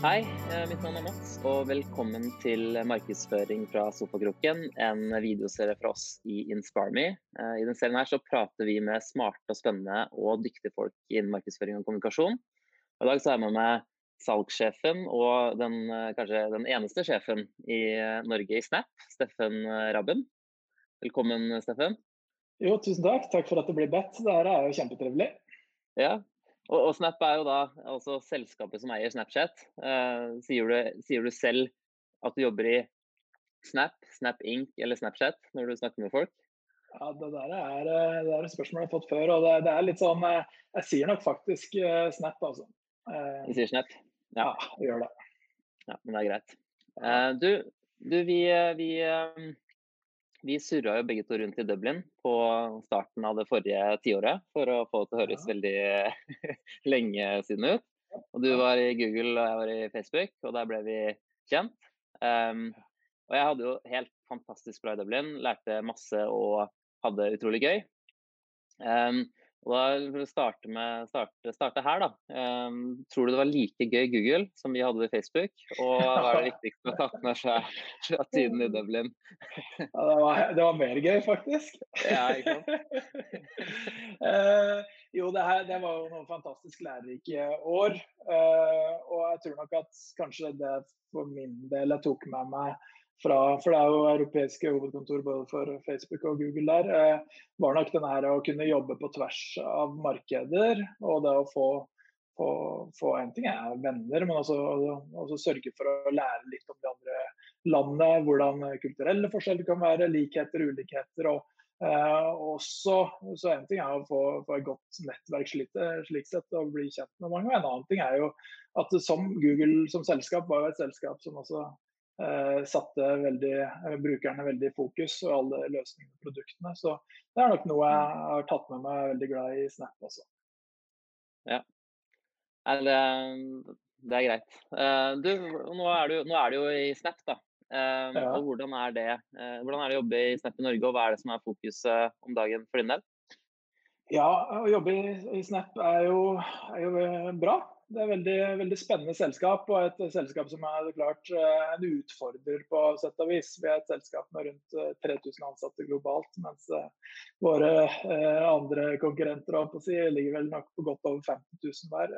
Hei, eh, mitt navn er Mats, og velkommen til markedsføring fra Sofakroken. En videoserie fra oss i InspireMe. Eh, I denne serien her så prater vi med smarte, og spennende og dyktige folk innen markedsføring og kommunikasjon. Og I dag så er jeg med meg salgssjefen og den, eh, kanskje den eneste sjefen i Norge i Snap, Steffen Rabben. Velkommen, Steffen. Jo, tusen takk. Takk for at det blir bedt. Det her er jo kjempetrivelig. Ja, og, og, Snap er jo da altså selskapet som eier Snapchat. Uh, sier, du, sier, du, selv at du jobber i Snap, Snap Inc. eller Snapchat når du snakker med folk? Ja, Det der er, eh, det er et spørsmål jeg har fått før. og det, det, er litt sånn eh, Jeg sier nok faktisk Snap, altså. Du sier Snap? Ja, jeg gjør det. Ja, Men det er greit. Uh, du, du, vi, vi vi surra jo begge to rundt i Dublin på starten av det forrige tiåret for å få det til å høres ja. veldig lenge siden ut. Og du var i Google og jeg var i Facebook, og der ble vi kjent. Um, og jeg hadde jo helt fantastisk bra i Dublin, lærte masse og hadde utrolig gøy. Um, og da For å starte, med, starte, starte her, da. Um, tror du det var like gøy Google som vi hadde i Facebook? Og hva er det viktigste å ha tatt med seg fra tiden i Dublin? ja, det, var, det, var, mer gøy, faktisk. Ja, ikke sant? uh, jo, det, her, det var jo noen fantastisk lærerike år. Uh, og jeg tror nok at kanskje det for min del jeg tok med meg fra, for det er jo europeiske hovedkontor både for Facebook og Google der, eh, var nok den her å kunne jobbe på tvers av markeder. Og det å få, få, få en ting er venner, men også, også, sørge for å lære litt om de andre landene. Hvordan kulturelle forskjeller kan være, likheter, ulikheter. og Eh, også, så En ting er å få, få et godt nettverk slik, slik, sett og bli kjent med mange. En annen ting er jo at som Google som selskap var jo et selskap som også satte veldig, eh, brukerne veldig i fokus og alle løsningene og produktene. Så det er nok noe jeg har tatt med meg veldig glad i Snap også. Ja, det, det er greit. Uh, du, nå er du, nå er du jo i Snap, da. Ja. og hvordan er, det, hvordan er det å jobbe i Snap i Norge, og hva er det som er fokuset om dagen for din del? Ja, å jobbe i, i Snap er jo, er jo bra. Det er veldig, veldig spennende selskap, og et selskap som er klart eh, en utfordrer på sett og vis. Vi er et selskap med rundt 3000 eh, ansatte globalt, mens eh, våre andre konkurrenter si, ligger vel nok på godt over 50 000 hver.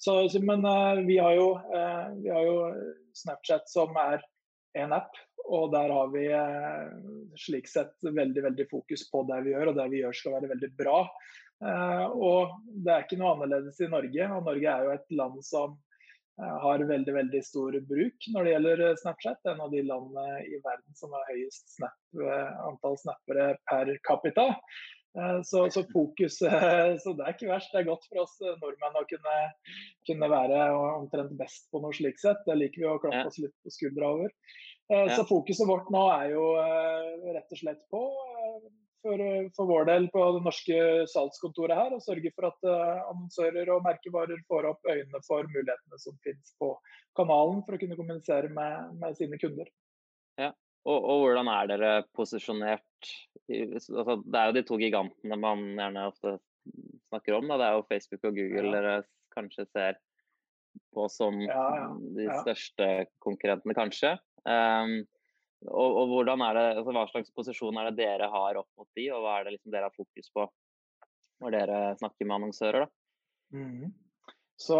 Så, men vi har, jo, vi har jo Snapchat som er en app, og der har vi slik sett veldig, veldig fokus på det vi gjør, og det vi gjør skal være veldig bra. Eh, og det er ikke noe annerledes i Norge. Og Norge er jo et land som eh, har veldig veldig stor bruk når det gjelder eh, Snapchat. En av de landene i verden som har høyest snap, antall snappere per capita. Så, så, fokus Så det er ikke verst. Det er godt for oss nordmenn å kunne, kunne være omtrent best på noe slik sett. Det liker vi å klappe oss litt på skuldra over. Så fokuset vårt nå er jo rett og slett på for, eh, for, vår del på det norske salgskontoret her, og sørge for at uh, annonsører og merkevarer får opp øynene for mulighetene som finnes på kanalen for å kunne kommunisere med, med sine kunder. Ja, og, og, hvordan er dere posisjonert? Altså, det er jo de to gigantene man gjerne ofte snakker om. Da. Det er jo Facebook og Google ja. dere kanskje ser på som ja, ja, de største konkurrentene, kanskje. Um, og, og, hvordan er det, altså Hva slags posisjon er det dere har opp mot de, og hva er det liksom dere har fokus på når dere snakker med annonsører? da? Mm. Så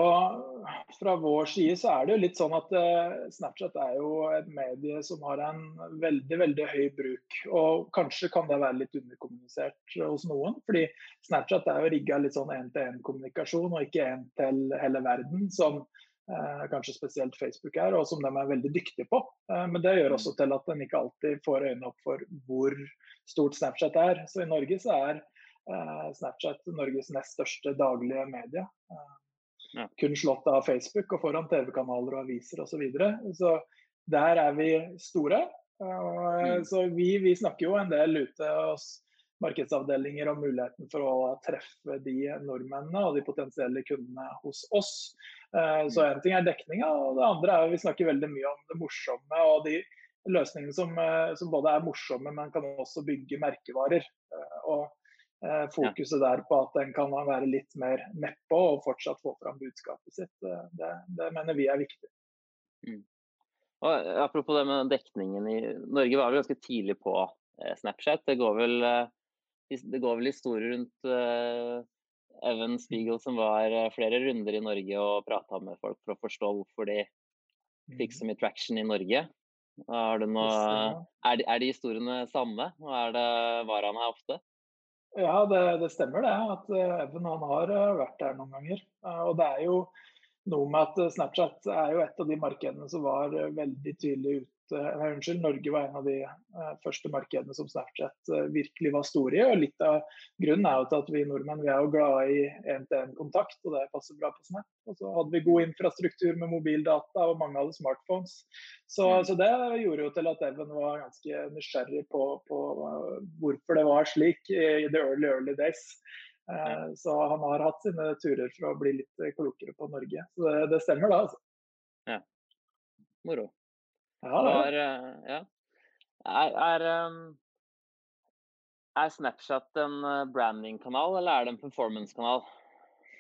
Fra vår side så er det jo litt sånn at uh, Snapchat er jo et medie som har en veldig veldig høy bruk. Og kanskje kan det være litt underkommunisert hos noen. fordi Snapchat er jo rigga litt sånn én-til-én-kommunikasjon, og ikke én til hele verden. som Eh, kanskje spesielt Facebook er, og som de er veldig dyktige på. Eh, men det gjør også til at en ikke alltid får øynene opp for hvor stort Snapchat er. Så i Norge så er eh, Snapchat Norges nest største daglige medie. Ja. Kun slått av Facebook og foran TV-kanaler og aviser osv. Så, videre. så der er vi store. Mm. Så vi, vi, snakker jo en del ute hos markedsavdelinger og muligheten for å treffe de nordmennene og de potensielle kundene hos oss. Eh, så en ting er dekninga, og det andre er vi snakker veldig mye om det morsomme og de løsningene som, eh, som både er morsomme, men kan også bygge merkevarer. Eh, og fokuset der på at en kan være litt mer nedpå og fortsatt få fram budskapet sitt, det, det mener vi er viktig. Mm. Og apropos det med dekningen i Norge var vel ganske tidlig på Snapchat. Det går vel, det går vel historier rundt uh, Evan Spiegel som var flere runder i Norge og prata med folk for å forstå hvorfor de fikk så mm. mye traction i Norge. Noe, er, de, er, de, historiene samme, Og er det, var han her ofte? Ja, det, det, stemmer det. At Evan han har vært der noen ganger. Og det er jo noe med at eh, Snapchat er jo et av de markedene som var eh, veldig tydelig ute nei, unnskyld, Norge var en av de uh, første markedene som Snapchat uh, virkelig var store i. og Litt av grunnen er jo til at vi nordmenn vi er jo glade i én-til-én-kontakt, og det passer bra på Snap. Og så hadde vi god infrastruktur med mobildata, og mange hadde smartphones. Så, mm. så det gjorde jo til at Even var ganske nysgjerrig på, på hvorfor det var slik i the early, early days. Eh, så han har hatt sine turer for å bli litt klokere på Norge. Så det, det stemmer, da. altså. Ja. Moro. Ja, det er, eh, ja. Er, er, um, er, Snapchat en eh, branding-kanal, eller er det en performance-kanal?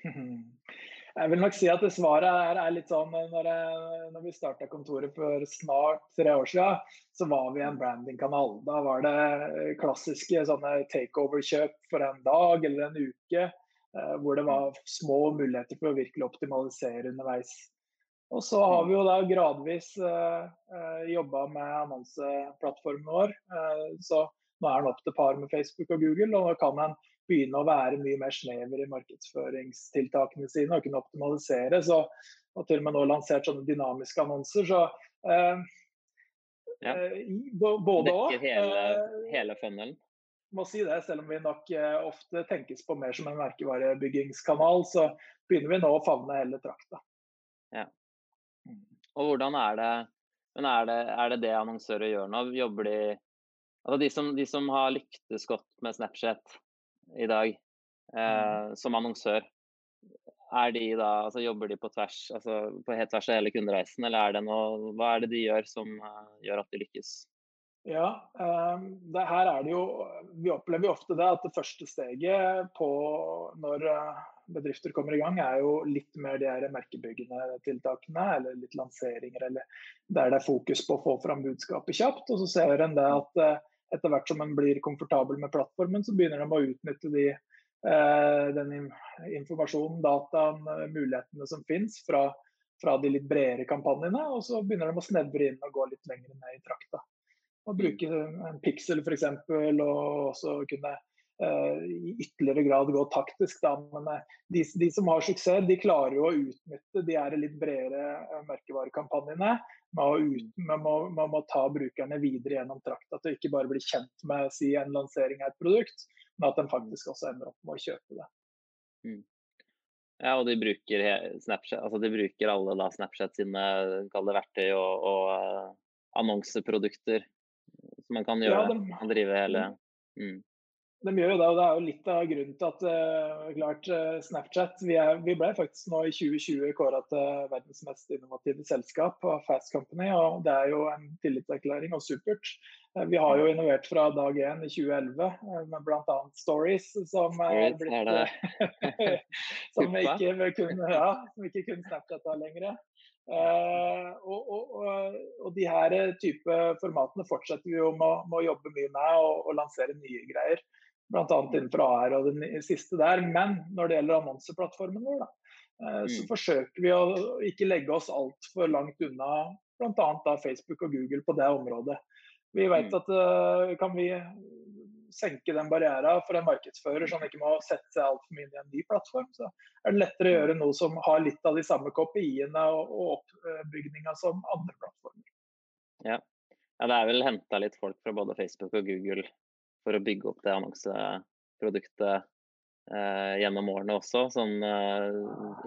Jeg vil nok si at svaret er, er litt sånn når, jeg, når vi starta kontoret for snart tre år siden, så var vi en branding-kanal. Da var det klassiske sånne takeover-kjøp for en dag eller en uke. Eh, hvor det var små muligheter for å virkelig optimalisere underveis. Og så har vi jo da gradvis eh, eh jobba med annonseplattformen vår. Eh, så nå er den opp til par med Facebook og Google, og nå kan en begynne å være mye mer snever i markedsføringstiltakene sine og kunne optimalisere. Så, og til og med nå lansert sånne dynamiske annonser. Så eh, ja. Eh, både òg. Dekker hele, eh, hele funnelen? Må si det, selv om vi nok eh, ofte tenkes på mer som en merkevarebyggingskanal, så begynner vi nå å favne hele trakta. Ja. Og hvordan er det men er det, er det det annonsører gjør nå? Jobber de Altså de som, de som, har lyktes godt med Snapchat, i dag mm. eh, som annonsør, er de da, altså Jobber de på tvers, altså på helt tvers av hele kundereisen, eller er det noe, hva er det de gjør som uh, gjør at de lykkes? Ja, det her er det jo Vi opplever jo ofte det at det første steget på når uh, bedrifter kommer i gang, er jo litt mer de her merkebyggende tiltakene, eller litt lanseringer, eller der det er fokus på å få fram budskapet kjapt. Og så ser en det at uh, etter hvert som en blir komfortabel med plattformen, så begynner de å utnytte de, eh, den informasjonen, dataen, eh, mulighetene som finnes fra, fra, de litt bredere kampanjene. Og så begynner de å snevre inn og gå litt lenger ned i trakta. Og bruke en piksel f.eks. og også kunne Eh, i ytterligere grad gå taktisk. Da. Men eh, de, de, som har suksess, de klarer jo å utnytte de er litt bredere eh, merkevarekampanjene med å, ut, med, å, med å, ta brukerne videre gjennom trakta at de ikke bare blir kjent med si, en lansering av et produkt, men at de faktisk også ender opp med å kjøpe det. Mm. Ja, og de bruker, Snapchat, altså de bruker alle da Snapchat sine verktøy og, og annonseprodukter man kan gjøre. Ja, de, man drive hele mm. De gjør jo det, og det er jo litt av grunnen til at uh, klart, uh, Snapchat vi, er, vi, ble faktisk nå i 2020 kåra til verdens mest innovative selskap av Fast Company. og Det er jo en tillitserklæring og supert. Uh, vi har jo innovert fra dag én i 2011 med bl.a. Stories, som er blitt som, ikke kunne, ja, som ikke kun Snapchat av lenger. Uh, og, og, og, og, de her type formatene fortsetter vi jo med, å jobbe mye med og, lansere nye greier bl.a. innenfor AR og den siste der. Men når det gjelder annonseplattformen vår, da, eh, så mm. forsøker vi å ikke legge oss altfor langt unna bl.a. Facebook og Google på det området. Vi vet mm. at uh, kan vi senke den barrieren for en markedsfører som ikke må sette seg altfor mye i en ny plattform, så er det lettere å gjøre noe som har litt av de samme kopiene og, og oppbygninga som andre plattformer. Ja. ja det er vel henta litt folk fra både Facebook og Google for å bygge opp det annonseproduktet eh, gjennom årene også. Sånn eh,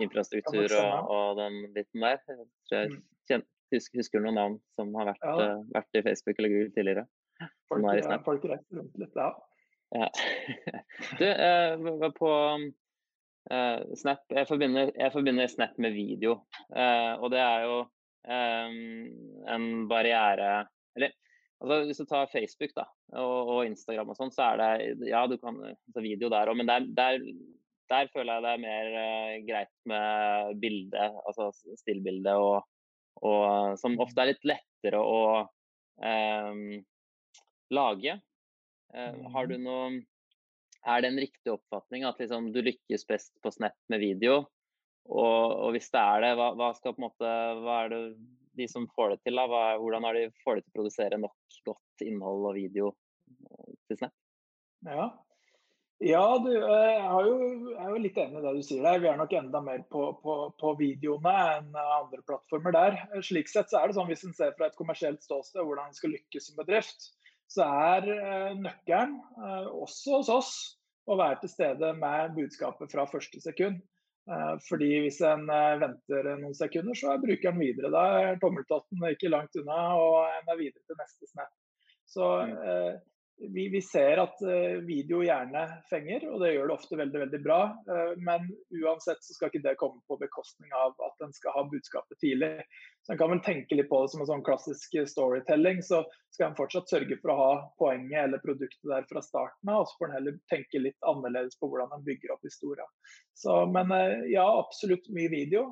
infrastruktur og, og, den biten der. Jeg mm. kjenner, husker, husker, noen navn som har vært, ja. uh, vært, i Facebook eller Google tidligere. Folk, ja, folk reiser rundt litt, ja. ja. du, eh, på eh, Snap jeg forbinder, jeg forbinder, Snap med video, eh, og det er jo en barriere Eller Altså, hvis du tar Facebook da, og, og Instagram og sånn, så er det ja, du kan altså video der òg, men der, der, der, føler jeg det er mer uh, greit med bilde, altså stillbilde og og som ofte er litt lettere å eh, lage. Eh, har du mm. noe Er det en riktig oppfatning at liksom, du lykkes best på Snap med video? Og, og hvis det er det, hva, hva, skal på en måte Hva er det de som får det til? da? Hva, hvordan har de får det til å produsere nok godt innhold og video til Snap? Ja, ja, du, eh, jeg, jo, jeg er jo litt enig i det du sier der. Vi er nok enda mer på, på, på, videoene enn andre plattformer der. Slik sett så er det sånn hvis en ser fra et kommersielt ståsted hvordan en skal lykkes som bedrift, så er eh, nøkkelen, eh, også hos oss, å være til stede med budskapet fra første sekund. Fordi hvis en venter noen sekunder, så er brukeren videre. Da er tommeltotten ikke langt unna, og en er videre til neste snap. Så mm vi, vi, ser at uh, video gjerne fenger, og det gjør det ofte veldig veldig bra. Uh, men uansett så skal ikke det komme på bekostning av at en skal ha budskapet tidlig. Så En kan vel tenke litt på det som en sånn klassisk storytelling. Så skal en fortsatt sørge for å ha poenget eller produktet der fra starten av, og så får en heller tenke litt annerledes på hvordan en bygger opp historien. Så, men ja, absolutt mye video.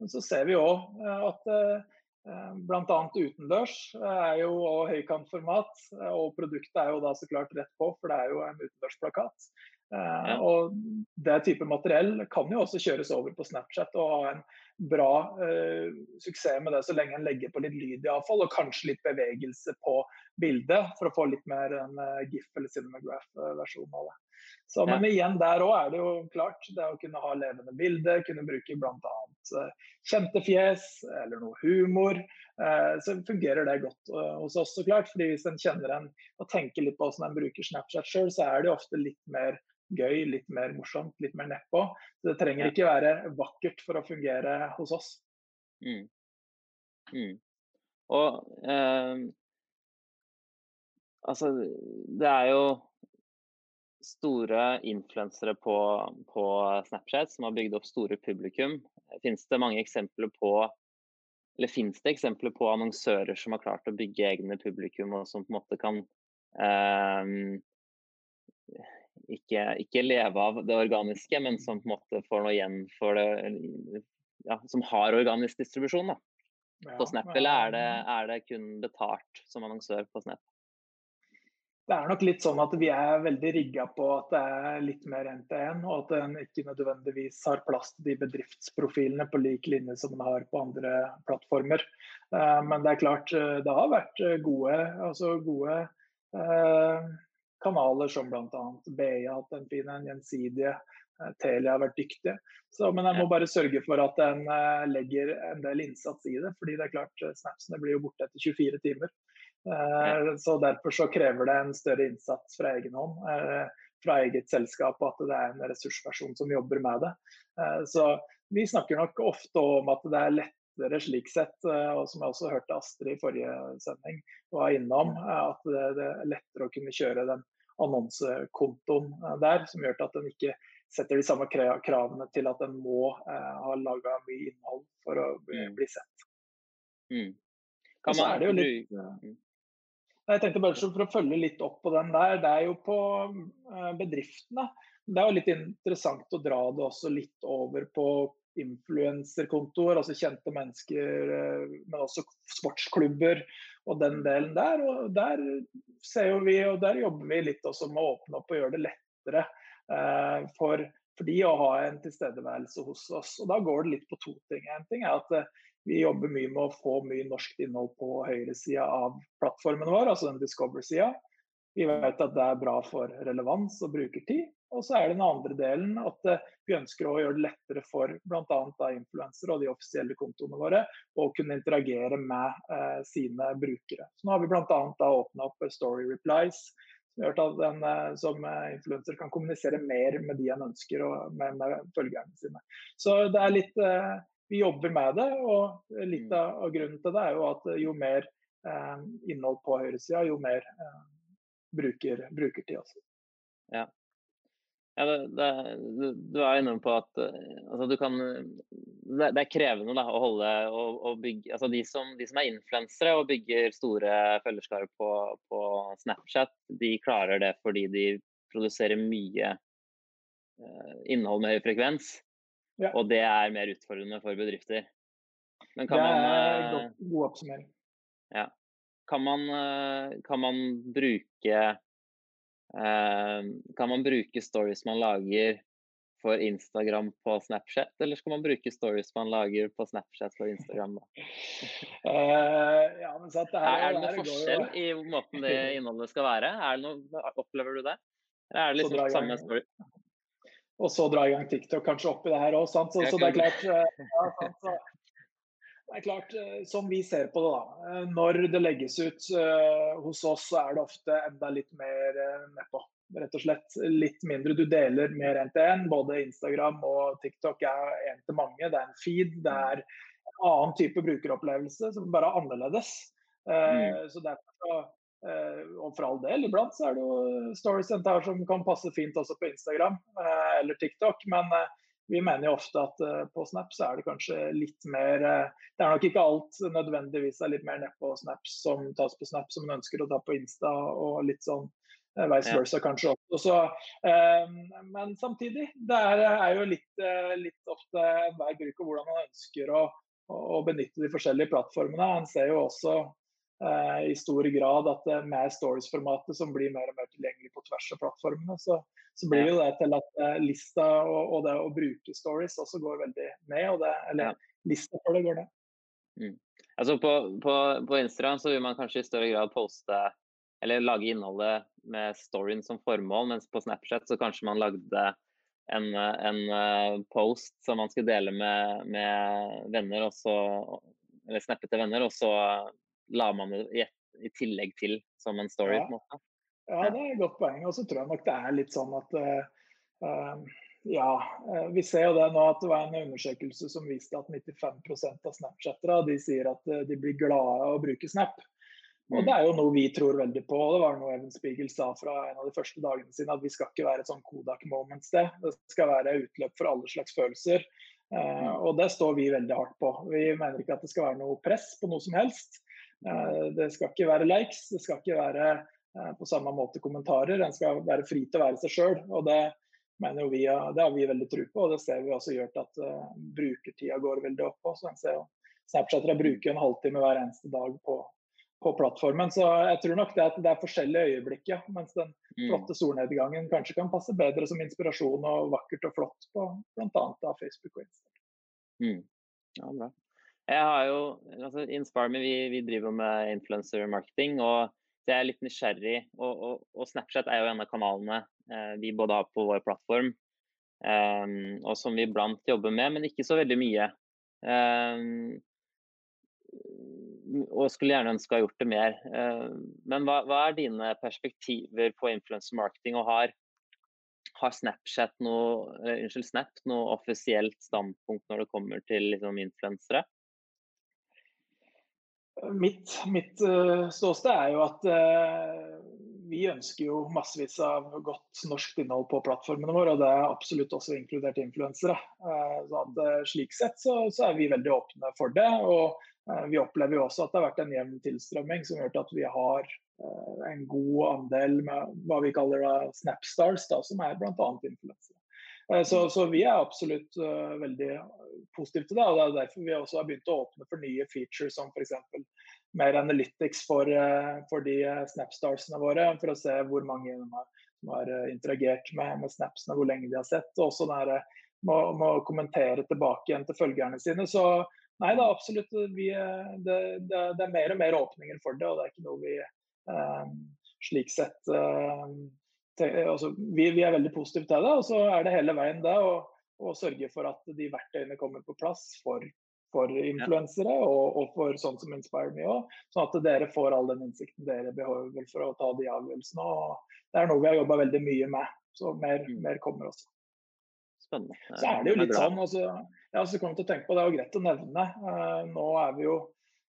men så ser vi òg at Eh, Bl.a. utendørs eh, er jo og høykantformat, eh, og produktet er jo da så klart rett på, for det er jo en utendørsplakat. Ja. Og Det type materiell kan jo også kjøres over på Snapchat og ha en bra uh, suksess med det, så lenge en legger på litt lyd iallfall, og kanskje litt bevegelse på bildet, for å få litt mer en uh, GIF eller Cinematograph-versjon av det. Så, men igjen, der òg er det jo klart. Det å kunne ha levende bilder, kunne bruke bl.a. Uh, kjente fjes eller noe humor. Uh, så fungerer det godt uh, hos oss, så klart. fordi hvis en kjenner en og tenker litt på hvordan en bruker Snapchat sjøl, så er det ofte litt mer gøy, litt mer morsomt, litt mer nedpå. Det trenger ikke være vakkert for å fungere hos oss. Mm. Mm. Og eh, altså, det er jo store influensere på, på, Snapchat som har bygd opp store publikum. Fins det mange eksempler på eller finnes det eksempler på annonsører som har klart å bygge egne publikum, og som på en måte kan eh, ikke, ikke, leve av det organiske, men som på en måte får noe igjen for det ja, Som har organisk distribusjon da, på Snap, eller er det, er det kun betalt som annonsør på Snap? det er nok litt sånn at vi er veldig rigga på at det er litt mer én-til-én, og at en ikke nødvendigvis har plass til de bedriftsprofilene på lik linje som en har på andre plattformer. Eh, men det er klart, eh, det har vært eh, gode, altså gode kanaler som bl.a. BI har hatt en fin en, Gjensidige. Telia har vært dyktige. Så, men jeg må bare sørge for at en legger en del innsats i det. fordi det er klart, Snapsene blir jo borte etter 24 timer. Eh, så Derfor så krever det en større innsats fra egen hånd, eh, fra eget selskap, og at det er en ressursperson som jobber med det. Eh, så Vi snakker nok ofte om at det er lettere slik sett, og som jeg også hørte Astrid i forrige sending var innom, at det er lettere å kunne kjøre den annonsekontoen der, som gjør at en ikke setter de samme kravene til at en må ha laga mye innhold for å bli mm. sett. Mm. Kan man, er det jo litt, Du... Jeg tenkte bare For å følge litt opp på den der, det er jo på eh, bedriftene. Det er jo litt interessant å dra det også litt over på influenserkontoer, altså kjente mennesker, eh, men også sportsklubber og den delen der. Og der ser jo vi, og der jobber vi litt også med å åpne opp og gjøre det lettere eh, for, for de å ha en tilstedeværelse hos oss. Og da går det litt på to ting. En ting er at vi jobber mye med å få mye norsk innhold på høyresida av plattformen vår, altså den Discover-sida. Vi vet at det er bra for relevans og brukertid. Og så er det den andre delen at eh, vi ønsker å gjøre det lettere for bl.a. influensere og de offisielle kontoene våre å kunne interagere med eh, sine brukere. Så nå har vi bl.a. åpna opp Story Replies, som gjør at en eh, som eh, influenser kan kommunisere mer med de en ønsker og med, med følgerne sine. Så det er litt eh, vi jobber med det. Og litt av, grunnen til det er jo at jo mer eh, innhold på høyresida, jo mer eh, bruker, brukertid også. Ja. Ja det, det, du, er inne på at eh, altså, du kan det, det er krevende da, å holde og, og bygge altså, de, som, de som er influensere og bygger store følgerskarer på, på Snapchat, de klarer det fordi de produserer mye innhold med høy frekvens. Ja. Og det er mer utfordrende for bedrifter. Men kan det er man, god, god oppsummering. Ja. Kan man, kan man bruke Kan man bruke stories man lager for Instagram på Snapchat, eller skal man bruke stories man lager på Snapchat for Instagram? Da? Uh, ja, men så det er, er det noen forskjell i måten det innholdet skal være? Noe, opplever du det? Eller er det liksom samme story? Og så dra i gang TikTok kanskje oppi det her òg, så, så, det er klart uh, ja, sant, så, det er klart, eh, Som vi ser på det, da. Når det legges ut uh, hos oss, så er det ofte enda litt mer uh, nedpå rett og slett litt mindre. Du deler mer enn til én. Både Instagram og TikTok er én til mange. Det er en feed. Det er en annen type brukeropplevelse som bare er annerledes. Eh, mm. Så derfor, eh, og for all del, iblant så er det jo stories her som kan passe fint også på Instagram eh, eller TikTok. Men vi mener jo ofte at på Snap så er det kanskje litt mer Det er nok ikke alt nødvendigvis er litt mer nedpå Snaps som tas på Snap som man ønsker å ta på Insta og litt sånn Eh, vice versa kanskje også. Så, eh, men samtidig, det er, jo litt, eh, litt ofte hver bruker hvordan man ønsker å, å, benytte de forskjellige plattformene. Han ser jo også eh, i stor grad at det med stories-formatet som blir mer og mer tilgjengelig på tvers av plattformene, så, så blir jo det til at lista og, og, det å bruke stories også går veldig ned. Og det, eller ja. lista for det går ned. Mm. Altså på, på, på Instagram så vil man kanskje i større grad poste eller lage innholdet med storyen som formål, mens på Snapchat så kanskje man lagde en, en eh, post som man skulle dele med, med venner, og så, eller snappe til venner, og så la man det i, tillegg til som en story. Ja. på en måte. Ja, det er et godt poeng. Og så tror jeg nok det er litt sånn at uh, ja, vi ser jo det nå at det var en undersøkelse som viste at 95% av snapchattere de sier at de blir glade av å bruke Snap. Og Det er jo noe vi tror veldig på. Det var noe Even Spiegel sa fra en av de første dagene sine, at vi skal ikke være et sånn Kodak moment-sted. Det skal være utløp for alle slags følelser. Uh, og det står vi veldig hardt på. Vi mener ikke at det skal være noe press på noe som helst. Uh, det skal ikke være likes, det skal ikke være uh, på samme måte kommentarer. En skal være fri til å være seg sjøl. Det mener jo vi, det har vi veldig tro på, og det ser vi også gjort at brukertida går veldig opp Også. Så en ser jo Snapchatere bruker en halvtime hver eneste dag på på plattformen. Så jeg tror nok det at det er forskjellige øyeblikk, ja. Mens den mm. flotte solnedgangen kanskje kan passe bedre som inspirasjon og vakkert og flott på bl.a. Facebook og Instagram. Mm. Ja, bra. Jeg har jo, altså InspireMe, vi, vi driver med influencer marketing. og jeg er litt nysgjerrig, og, og, og, Snapchat er jo en av kanalene eh, vi både har på vår plattform, um, og som vi iblant jobber med, men ikke så veldig mye. Um, og skulle gjerne ønske å ha gjort det mer. Um, men hva, hva er dine perspektiver på influencer marketing, og har, har Snapchat noe, unnskyld, Snap noe offisielt standpunkt når det kommer til liksom, influensere? Mitt, mitt uh, ståsted er jo at uh, vi ønsker jo massevis av godt norsk innhold på plattformene våre, og det er absolutt også inkludert influensere. Uh, slik sett så, så, er vi veldig åpne for det. og Eh, vi opplever jo også at det har vært en jevn tilstrømming som gjør at vi har eh, en god andel med hva vi kaller Snapstars, da, som er bl.a. influensere. Eh, så, så, vi er absolutt uh, veldig positive til det. og Det er derfor vi også har begynt å åpne for nye features som f.eks. mer analytics for, uh, for de Snapstarsene våre, for å se hvor mange de har, som har interagert med, med snapsene, hvor lenge de har sett. og også der, må, må kommentere tilbake igjen til følgerne sine. Så Nei da, absolutt. Vi, det, det, det, er mer og mer åpninger for det, og det er ikke noe vi uh, slik sett altså, vi, vi, er veldig positive til det. Og så er det hele veien det å, å sørge for at de verktøyene kommer på plass for, for influensere og, og, for sånn som Inspire Me òg. Sånn at dere får all den innsikten dere behøver for å ta de avgjørelsene. Og det er noe vi har jobba veldig mye med. Så mer, mm. mer kommer også spennende. Så er det jo litt sånn, altså, ja, så kom til å tenke på, Det er jo greit å nevne. Uh, nå er vi jo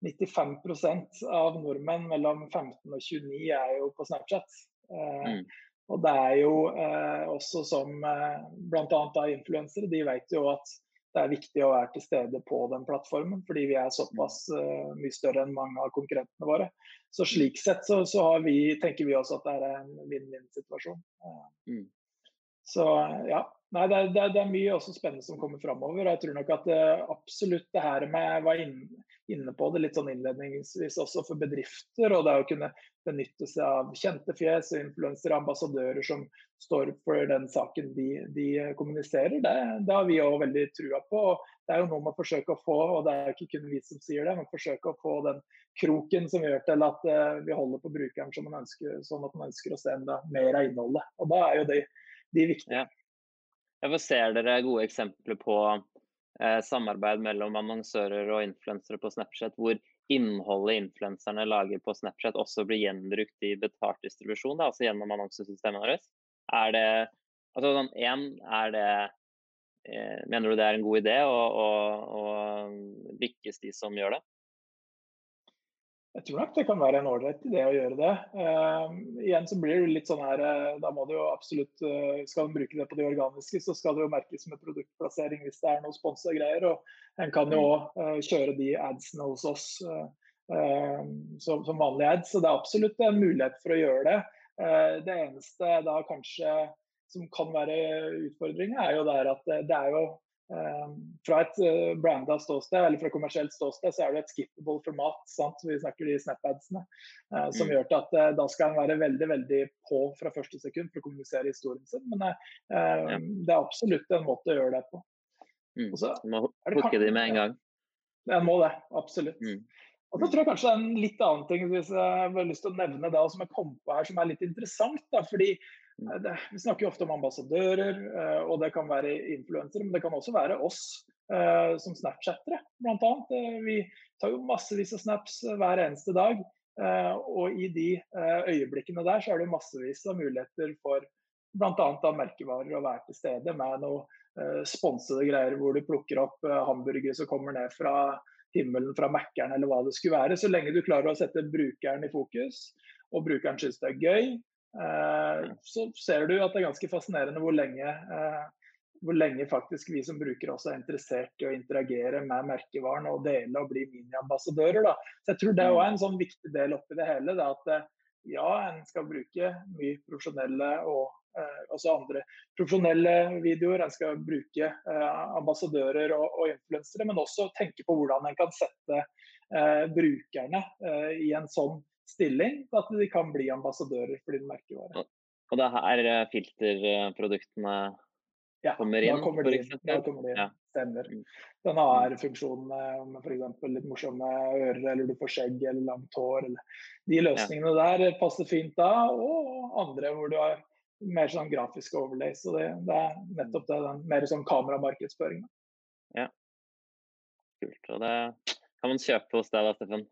95% av nordmenn mellom 15 og 29 er jo på Snapchat. Uh, mm. Og det er jo eh, også som eh, bl.a. influensere, de vet jo at det er viktig å være til stede på den plattformen, fordi vi er såpass eh, mye større enn mange av konkurrentene våre. Så slik sett så, så vi, tenker vi også at det er en vinn-vinn-situasjon. Uh, mm. Så ja, Nei, det er, det, det er, mye også spennende som kommer framover. Jeg tror nok at uh, absolutt det her med var inne, inne på det litt sånn innledningsvis også for bedrifter. Og det å kunne benytte seg av kjente fjes og influensere, ambassadører som står for den saken de, de kommuniserer. Det, det, har vi òg veldig trua på. Det er jo noe med å forsøke å få, og det er ikke kun vi som sier det, men forsøke å få den kroken som gjør til at uh, vi holder på brukeren som man ønsker, sånn at man ønsker å se enda mer av innholdet. Og da er jo de, de viktige. Hvorfor ser dere gode eksempler på eh, samarbeid mellom annonsører og influensere på Snapchat, hvor innholdet influenserne lager på Snapchat også blir gjenbrukt i betalt distribusjon, da, altså gjennom annonsesystemet deres? Er det altså sånn, en, er det eh, Mener du det er en god idé, og, og, og lykkes de som gjør det? Jeg tror nok det kan være en ålreit idé å gjøre det. Uh, igjen så blir det litt sånn her uh, Da må du jo absolutt uh, Skal du bruke det på de organiske, så skal det jo merkes med produktplassering hvis det er noe sponsa greier. Og en kan jo òg mm. kjøre de adsene hos oss som, som vanlige ads. Så det er absolutt en mulighet for å gjøre det. det eneste da kanskje som kan være utfordringa, er jo der at det er jo Ehm, fra et uh, branda ståsted, eller fra kommersielt ståsted, så er det et skippable format. Sant? Vi snakker de snap-adsene. Uh, som mm. gjør til at uh, da skal en være veldig veldig på fra første sekund for å kommunisere historien sin. Men ja. det er absolutt en måte å gjøre det på. Mm. Så, må hooke de med en gang. En må det, absolutt. Mm. Og så tror jeg kanskje det er en litt annen ting hvis jeg har lyst til å nevne det, som jeg kom på her, som er litt interessant. Da, fordi Eh, det, vi snakker jo ofte om ambassadører, uh, og det kan være influensere, men det kan også være oss uh, som Snapchattere, bl.a. Vi tar jo massevis av snaps hver eneste dag. og i de øyeblikkene der så er det massevis av muligheter for bl.a. merkevarer å være til stede med noe sponsede greier hvor du plukker opp hamburgere som kommer ned fra himmelen fra Mækkern eller hva det skulle være. Så lenge du klarer å sette brukeren i fokus, og brukeren syns det er gøy, Eh, så ser du at det er ganske fascinerende hvor lenge, eh, hvor lenge faktisk vi som brukere også er interessert i å interagere med merkevaren og dele og bli miniambassadører. Så jeg tror det er mm. en sånn viktig del oppi det hele. Det at eh, ja, en skal bruke mye profesjonelle og eh, også andre profesjonelle videoer. En skal bruke eh, ambassadører og, og influensere, men også tenke på hvordan en kan sette eh, brukerne i en sånn stilling til at de kan bli ambassadører for din merkevare. Og det er her eh, filterproduktene ja, kommer inn? Kommer de, da kommer de inn. Ja. Stemmer. Mm. Den har funksjonen med f.eks. litt morsomme ører, eller du får skjegg eller langt hår. Eller. De løsningene der passer fint da, og andre hvor du har mer sånn grafisk overlay. Så det, det er nettopp det, den mer sånn kameramarkedsføring. Ja. Kult. Og det kan man kjøpe hos deg da, Steffen.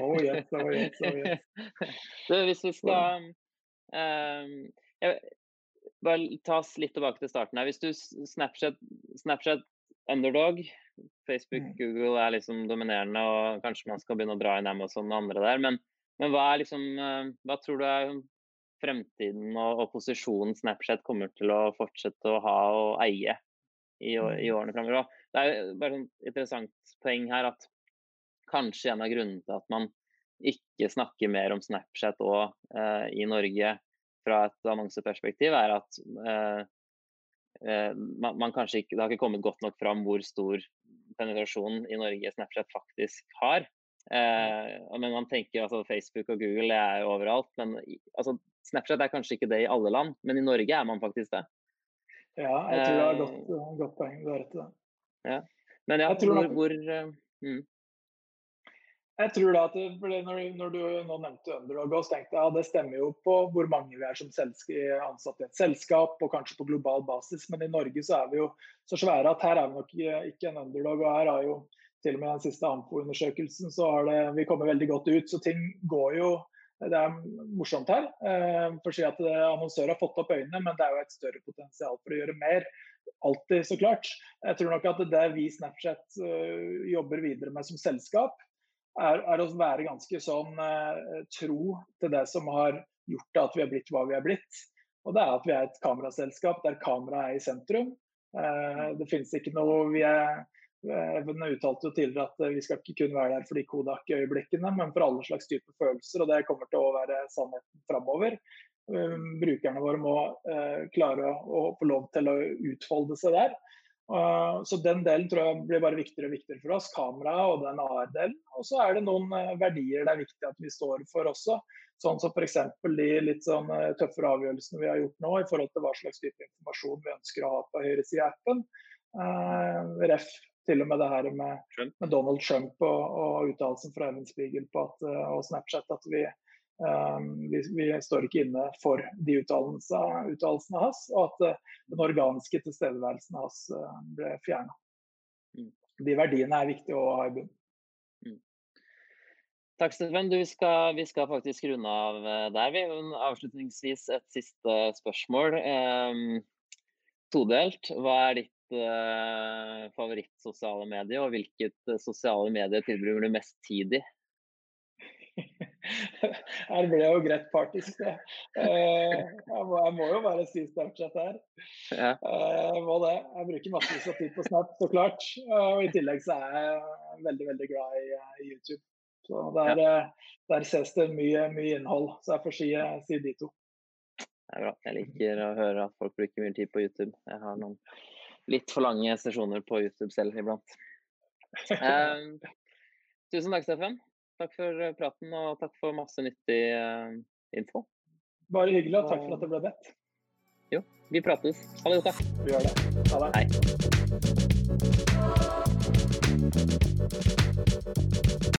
Oh yes, oh yes, oh yes. du, hvis vi skal um, jeg, Bare ta oss litt tilbake til starten her. Hvis du Snapchat, Snapchat underdog, Facebook, mm. Google er liksom dominerende, og kanskje man skal begynne å dra inn Amazon og andre der. Men, men hva, liksom, hva tror du er fremtiden og, og posisjonen Snapchat kommer til å fortsette å ha og eie i, i mm. årene fremover? Det er bare et interessant poeng her at kanskje en av grunnene til at man ikke snakker mer om Snapchat og, eh, i Norge fra et annonseperspektiv, er at eh, eh, man, man, kanskje ikke Det har ikke kommet godt nok fram hvor stor penetrasjon i Norge Snapchat faktisk har. Eh, men man tenker altså Facebook og Google er jo overalt. Men altså, Snapchat er kanskje ikke det i alle land, men i Norge er man faktisk det. Ja, jeg tror det er godt, eh, godt poeng. Du har rett i det. Ja. Men ja, hvor, hvor uh, mm. Jeg tror da at når, når, du nå nevnte Underdog, så tenkte jeg ja, det stemmer jo på hvor mange vi er som ansatte i et selskap, og kanskje på global basis. Men i Norge så er vi jo så svære at her er vi nok ikke en underdog. og her har jo til og med den siste AMFO-undersøkelsen så har det, vi kommet veldig godt ut. Så ting går jo Det er morsomt her. Eh, for å si at Annonsører har fått opp øynene, men det er jo et større potensial for å gjøre mer. Alltid, så klart. Jeg tror nok at det vi Snapchat jobber videre med som selskap, er, er, å være ganske sånn eh, tro til det som har gjort at vi har blitt hva vi har blitt. Og det er at vi er et kameraselskap der kameraet er i sentrum. Eh, det finnes ikke noe vi er Even uttalte jo tidligere at vi skal ikke kun være der for de Kodak-øyeblikkene, men for alle slags typer følelser. og Det kommer til å være sannheten framover. brukerne våre må klare å få lov til å utfolde seg der. Så den delen tror jeg blir bare viktigere og viktigere for oss. Kamera og den AR-delen. Og så er det noen verdier det er viktig at vi står for også. Sånn som f.eks. de litt sånn tøffere avgjørelsene vi har gjort nå i forhold til hva slags type informasjon vi ønsker å ha på høyresida-appen. appen. Ref til og med det her med, med Donald Trump og, og uttalelsen fra Even Spiegel på at, eh, og Snapchat at vi, vi, vi, står ikke inne for de uttalelsene hans, og at uh, den organiske tilstedeværelsen hans uh, ble fjerna. Mm. De verdiene er viktige å ha i bunnen. Mm. Takk, Steffen. Vi skal, vi skal, faktisk runde av der. Vi. Avslutningsvis et siste spørsmål. Um, todelt. Hva er ditt uh, favorittsosiale medie, og hvilket sosiale medie tilbringer du mest tid i? Her ble jeg jo greit partisk, det. Uh, jeg, må, jeg, må, jo bare si Snapchat her. Jeg Uh, må det. Jeg bruker massevis av tid på Snap, så klart. og I tillegg så er jeg veldig, veldig glad i, i YouTube. Så der, der, ses det mye, mye innhold. Så jeg får si, si de to. Det er bra. Jeg liker å høre at folk bruker mye tid på YouTube. Jeg har noen litt for lange sesjoner på YouTube selv iblant. Um, tusen takk, Steffen. Takk for eh, praten, og takk for masse nyttig uh, info. Bare hyggelig, og takk for at det ble bedt. Jo, vi prates. Ha det godt, da. Vi gjør det. Ha det. Hei.